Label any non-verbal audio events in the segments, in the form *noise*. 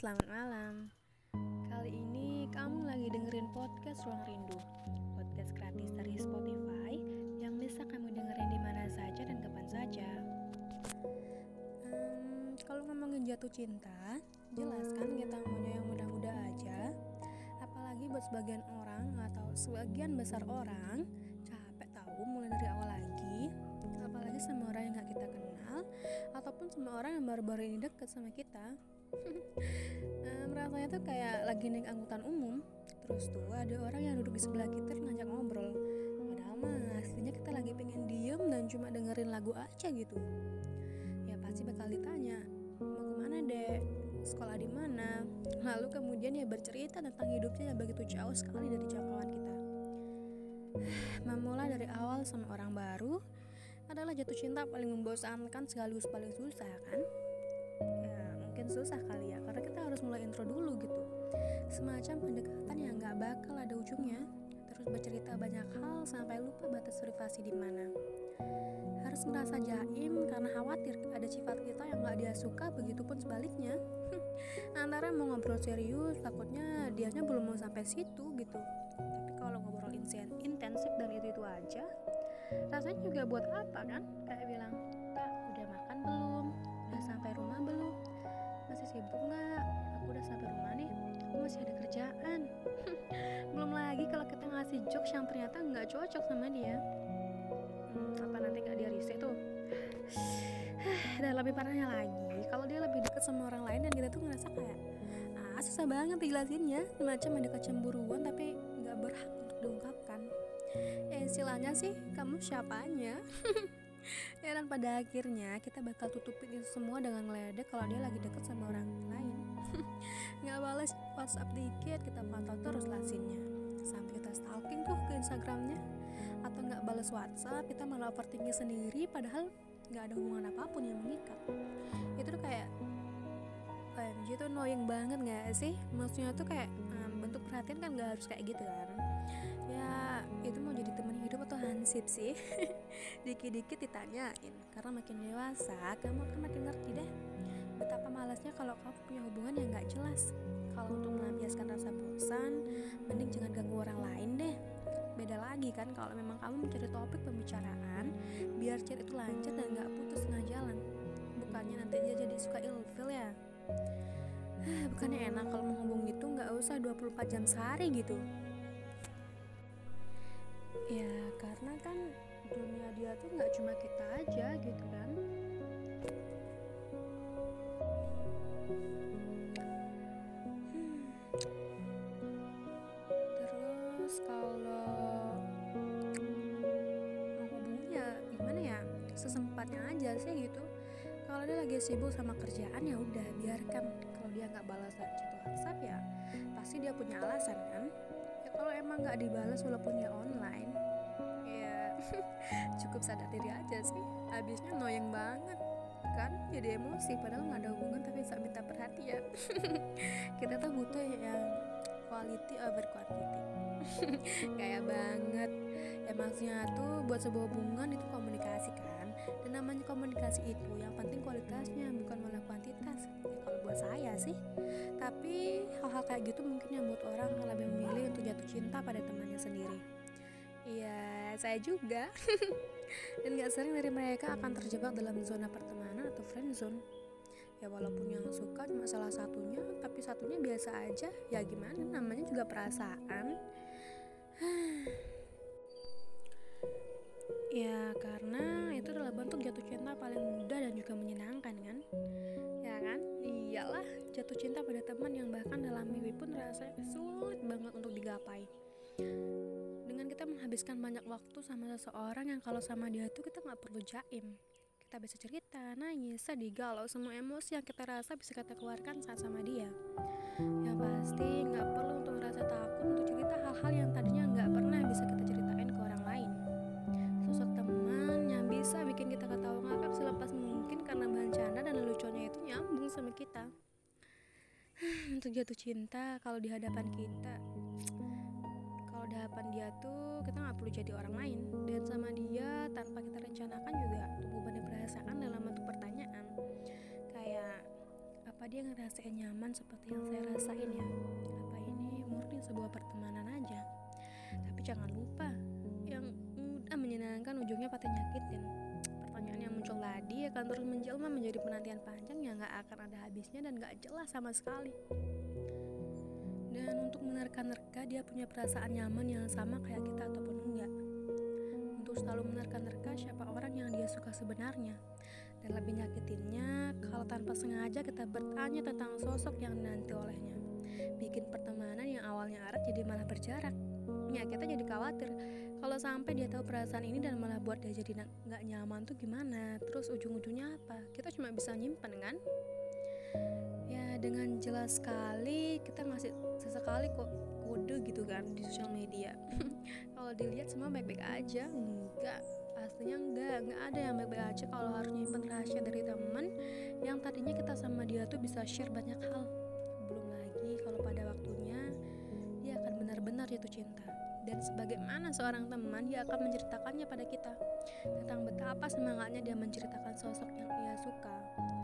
selamat malam. Kali ini kamu lagi dengerin podcast Ruang Rindu, podcast gratis dari Spotify yang bisa kamu dengerin di mana saja dan kapan saja. Hmm, kalau ngomongin jatuh cinta, jelas kan kita maunya yang muda-muda aja. Apalagi buat sebagian orang atau sebagian besar orang, sama orang yang baru-baru ini deket sama kita. *laughs* um, rasanya tuh kayak lagi naik angkutan umum terus tuh ada orang yang duduk di sebelah kita ngajak ngobrol. Padahal mah aslinya kita lagi pengen diem dan cuma dengerin lagu aja gitu. Ya pasti bakal ditanya mau ke mana dek? Sekolah di mana? Lalu kemudian ya bercerita tentang hidupnya yang begitu jauh sekali dari jangkauan kita. *sighs* Memulai dari awal sama orang baru adalah jatuh cinta paling membosankan sekaligus paling susah kan? Ya mungkin susah kali ya karena kita harus mulai intro dulu gitu. Semacam pendekatan yang nggak bakal ada ujungnya. Terus bercerita banyak hal sampai lupa batas privasi di mana. Harus merasa jaim karena khawatir ada sifat kita yang nggak dia suka begitupun sebaliknya. *laughs* Antara mau ngobrol serius takutnya dianya belum mau sampai situ gitu. Tapi kalau ngobrol intensif dan itu itu aja rasanya juga buat apa kan? Kayak bilang tak udah makan belum? Udah sampai rumah belum? Masih sibuk nggak? Aku udah sampai rumah nih aku masih ada kerjaan. *laughs* Belum lagi kalau kita ngasih jokes yang ternyata nggak cocok sama dia. Hmm, apa nanti nggak dia risih tuh? *sighs* Dan lebih parahnya lagi kalau dia lebih dekat sama orang lain dan kita tuh ngerasa kayak ah susah banget dijelasinnya. Semacam ada kecemburuan tapi nggak berhak untuk diungkapkan ya istilahnya sih kamu siapanya? *laughs* Ya dan pada akhirnya kita bakal tutupin itu semua dengan ngeledek kalau dia lagi deket sama orang lain. *laughs* Nggak balas WhatsApp dikit kita pantau terus lasinnya sampai kita stalking tuh ke Instagramnya. Atau nggak balas WhatsApp kita malah overthinking sendiri padahal nggak ada hubungan apa pun yang mengikat. Itu tuh kayak OMG tuh annoying banget nggak sih? Maksudnya tuh kayak um, bentuk perhatian kan nggak harus kayak gitu kan hansip sih. *laughs* Dikit-dikit ditanyain karena makin dewasa kamu akan makin ngerti deh betapa malasnya kalau kamu punya hubungan yang nggak jelas. Kalau untuk melampiaskan rasa bosan mending jangan ganggu orang lain deh. Beda lagi kan kalau memang kamu mencari topik pembicaraan biar chat itu lancar dan nggak putus tengah jalan. Bukannya nanti dia jadi suka ilfil ya? *sighs* Bukannya enak kalau menghubung itu nggak usah 24 jam sehari gitu ya karena kan dunia dia tuh nggak cuma kita aja gitu kan. Hmm. terus kalau menghubunginya gimana ya? Sesempatnya aja sih gitu. Kalau dia lagi sibuk sama kerjaan ya udah biarkan. Kalau dia nggak balas chat WhatsApp ya pasti dia punya alasan kan kalau emang nggak dibalas walaupun dia online ya *laughs* cukup sadar diri aja sih. Habisnya noyeng banget kan? Jadi emosi padahal nggak ada hubungan tapi bisa minta perhatian. *laughs* Kita tuh butuh yang quality over quantity. *laughs* Kayak banget. Ya maksudnya tuh buat sebuah hubungan itu komunikasi kan dan namanya komunikasi itu yang penting kualitasnya bukan malah kuantitas ya, kalau buat saya sih tapi hal-hal kayak gitu mungkin yang buat orang lebih memilih untuk jatuh cinta pada temannya sendiri Iya, saya juga. *laughs* Dan gak sering dari mereka akan terjebak dalam zona pertemanan atau friend zone. Ya walaupun yang suka cuma salah satunya, tapi satunya biasa aja. Ya gimana, namanya juga perasaan. *sighs* ya karena itu adalah bentuk jatuh cinta paling mudah dan juga menyenangkan kan? Ya kan? Iyalah, jatuh cinta pada teman yang bahkan dalam mimpi pun rasanya sulit banget untuk digapai dengan kita menghabiskan banyak waktu sama seseorang yang kalau sama dia tuh kita nggak perlu jaim kita bisa cerita, nangis, sedih, galau semua emosi yang kita rasa bisa kita keluarkan saat sama dia yang pasti nggak perlu untuk merasa takut untuk cerita hal-hal yang untuk jatuh cinta kalau di hadapan kita. Kalau di hadapan dia tuh kita nggak perlu jadi orang lain. Dan sama dia tanpa kita rencanakan juga tumbuh benih perasaan dalam bentuk pertanyaan. Kayak apa dia ngerasain nyaman seperti yang saya rasain ya? Apa ini murni sebuah pertemanan aja? Tapi jangan lupa yang mudah menyenangkan ujungnya pasti nyakitin tadi akan terus menjelma menjadi penantian panjang yang gak akan ada habisnya dan gak jelas sama sekali. Dan untuk menerka-nerka dia punya perasaan nyaman yang sama kayak kita ataupun enggak. Untuk selalu menerka-nerka siapa orang yang dia suka sebenarnya? Dan lebih nyakitinnya kalau tanpa sengaja kita bertanya tentang sosok yang nanti olehnya. Bikin pertemanan yang awalnya erat jadi malah berjarak. Ya kita jadi khawatir kalau sampai dia tahu perasaan ini dan malah buat dia jadi nggak nyaman tuh gimana? Terus ujung-ujungnya apa? Kita cuma bisa nyimpen kan? Ya dengan jelas sekali kita ngasih sesekali kok kode gitu kan di sosial media. *laughs* Kalau dilihat semua baik-baik aja enggak aslinya enggak enggak ada yang baik-baik aja kalau harus nyimpen rahasia dari teman yang tadinya kita sama dia tuh bisa share banyak hal. Belum lagi kalau pada waktunya dia akan benar-benar jatuh cinta dan sebagaimana seorang teman dia akan menceritakannya pada kita. Tentang betapa semangatnya dia menceritakan sosok yang ia suka.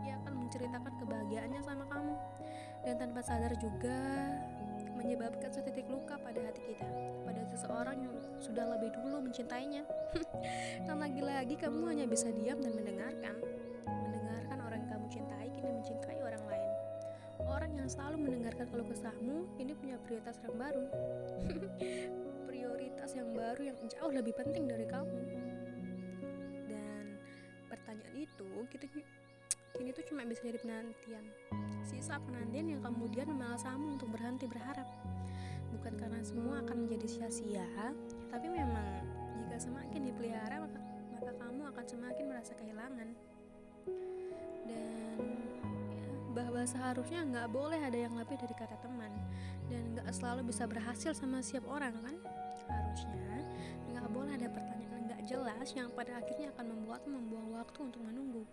Dia akan menceritakan kebahagiaannya sama kamu. Dan tanpa sadar juga menyebabkan setitik luka pada hati kita. Pada seseorang yang sudah lebih dulu mencintainya. *laughs* Dan lagi-lagi kamu hanya bisa diam dan mendengarkan. Mendengarkan orang yang kamu cintai kini mencintai orang lain. Orang yang selalu mendengarkan keluh kesahmu ini punya prioritas yang baru *laughs* jauh lebih penting dari kamu. Dan pertanyaan itu kita kini tuh cuma bisa jadi penantian. Sisa penantian yang kemudian memalasamu untuk berhenti berharap. Bukan karena semua akan menjadi sia-sia tapi memang jika semakin dipelihara maka, maka kamu akan semakin merasa kehilangan. Dan ya, bahwa seharusnya nggak boleh ada yang lebih dari kata teman. Dan nggak selalu bisa berhasil sama siap orang kan? Harusnya ada pertanyaan nggak jelas yang pada akhirnya akan membuatmu membuang waktu untuk menunggu.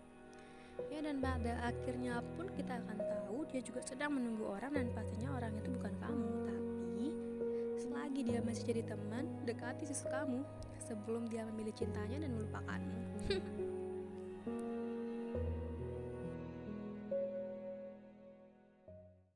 Ya dan pada akhirnya pun kita akan tahu dia juga sedang menunggu orang dan pastinya orang itu bukan kamu. Tapi selagi dia masih jadi teman dekati sisi kamu sebelum dia memilih cintanya dan melupakanmu *laughs*